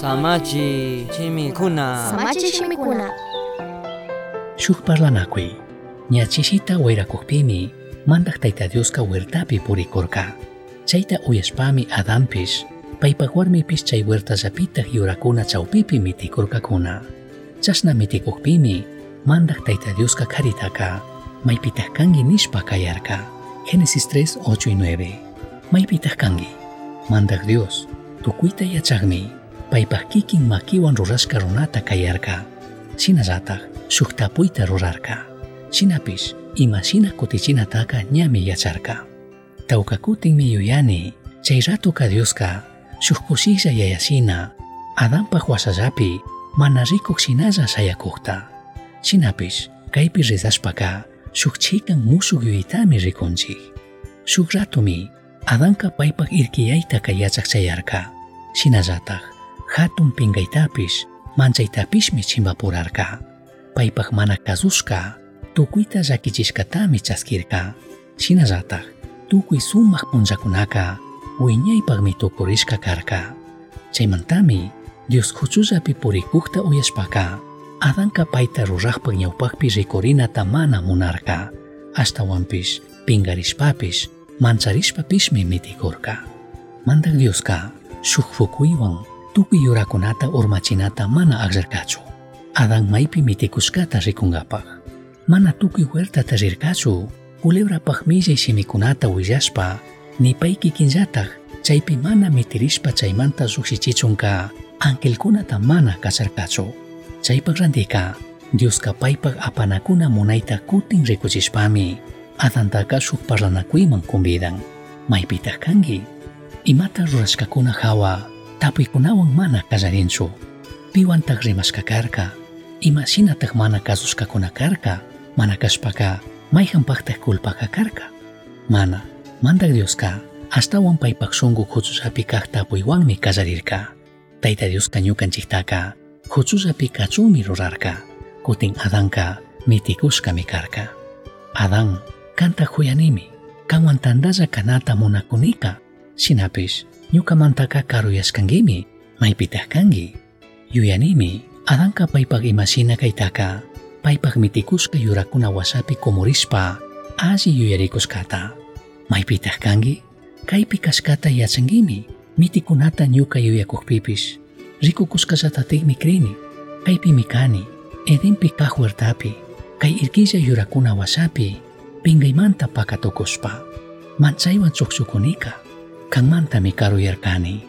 Samachi chimikuna. Samachi shimikuna. Shuk parlanakui. Ñachishita wayrakuqpimi mandak tayta Dioska huertapi purikurka. Chayta uyashpami Adampish paypak warmipish chay huertallapita yurakuna chawpipi mitikurkakuna. Chashna mitikuqpimi mandak tayta Dioska karitaka maypitaq kangi nishpa kayarka. Génesis 3, 8 y 9. Maypitaq kangi. Mandak Dios tukuyta yachaqmi mpa ibakiki ny makeoandro rasy karonataka iarka sinazatah suktapoita rurarka sinapis ima sinakotichinataka ñame yacharka tawkakutinmi yuyani chay ratoka diosqa suk kusiklla yayasina adanpaj wasallapi mana rikuq sinalla sayakujta sinapis kaypi ridaspaka suk chikan musuq yuyitami rikunchik suk ratomi adanka paypaj irqillaytaka yachaqchayarka sinallataj Hatun pinkaytapish manchaytapishmi chimpapurarka. Paypak mana kasushka tukuyta llakichishkatami chaskirka. Shinallataq tukuy sumaq punllakunaka wiñaypaqmi tukurishka karka. Chaymantami Dios huchullapi purikukta uyashpaka Adanka payta ruraqpaq ñawpaqpi rikurinata mana munarka. Ashtawanpish pingarishpapish mancharishpapishmi mitikurka. Mandak Dioska shuk fukuywan tukuy yurakunata urmachinata mana aqllarkachu. Adan maypi mitikushkata rikunkapaq. Mana tukuy huertata rirkachu kulebrapaq millay shimikunata willashpa ni pay kikinllataq chaypi mana mitirishpa chaymanta llukshichichunka angelkunata mana kasarkachu. Chaypaq randika Dioska paypaq apanakuna munayta kutin rikuchishpami Adantaka shuk parlanakuyman kumbidan. Maypitaq kanki? Imata rurashkakuna hawa tapuykunawan mana kallarinchu. Piwantaq rimashka karka, imashinataq mana kasushkakuna karka, mana kashpaka mayhanpaqtaq kulpaka karka. Mana, mandak Dioska, astawan paypak shunqu huchullapi kaq tapuywanmi kallarirka. Tayta Dioska ñukanchiktaka huchullapi kachunmi rurarka, kutin Adanka mitikushkami karka. Adan, kanta huyanimi, kanwan tandalla kanata munakunika, shinapish ñukamantaka karuyashkankimi, maypitaq kanki. Yuyanimi, Adanka paypak imashina kaytaka, paypak mitikushka yurakuna wasapi kumurishpa, alli yuyarikushkata. Maypitaq kanki? Kaypi kashkata yachankimi, mitikunata ñuka yuyakuqpipish, rikukushkallatatikmi krini, kaypimi kani, Edenpi kaq huertapi, kay irkilla yurakuna wasapi, pinkaymanta pakatukushpa, manchaywan chukchukunika, kanmantami karuyarkani.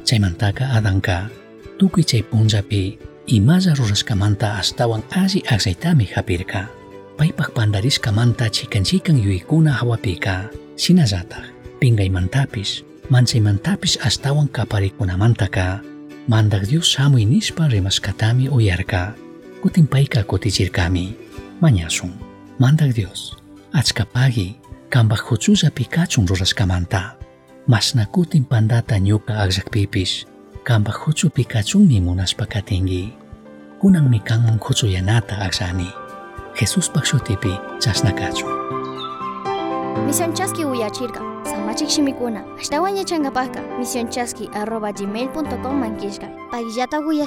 Chaymantaka Adanka, tukuy chay punllapi, imalla rurashkamanta astawan alli aqsaytami hapirka. Paypaq pandarishkamanta chikan chikan yuykuna hawapika, shinallataq, pinkaymantapis, manchaymantapis astawan kaparikunamantaka, mandak Dios shamuy nishpa rimashkatami uyarka, kutin payka kutichirkami, mañasun. Mandak Dios, achkapagi, kambak huchullapi kachun rurashkamanta, masnakutin pandata nyuka agzak pipis, kamba khutsu pikachung ni munas pakatingi, kunang mi kang yanata agzani. Jesus pakshu tipi, chas nakachu. Misyon chaski uya chirka, samachik shimikuna, ashtawan ya changa paka, arroba gmail.com mankishka, pagyata uya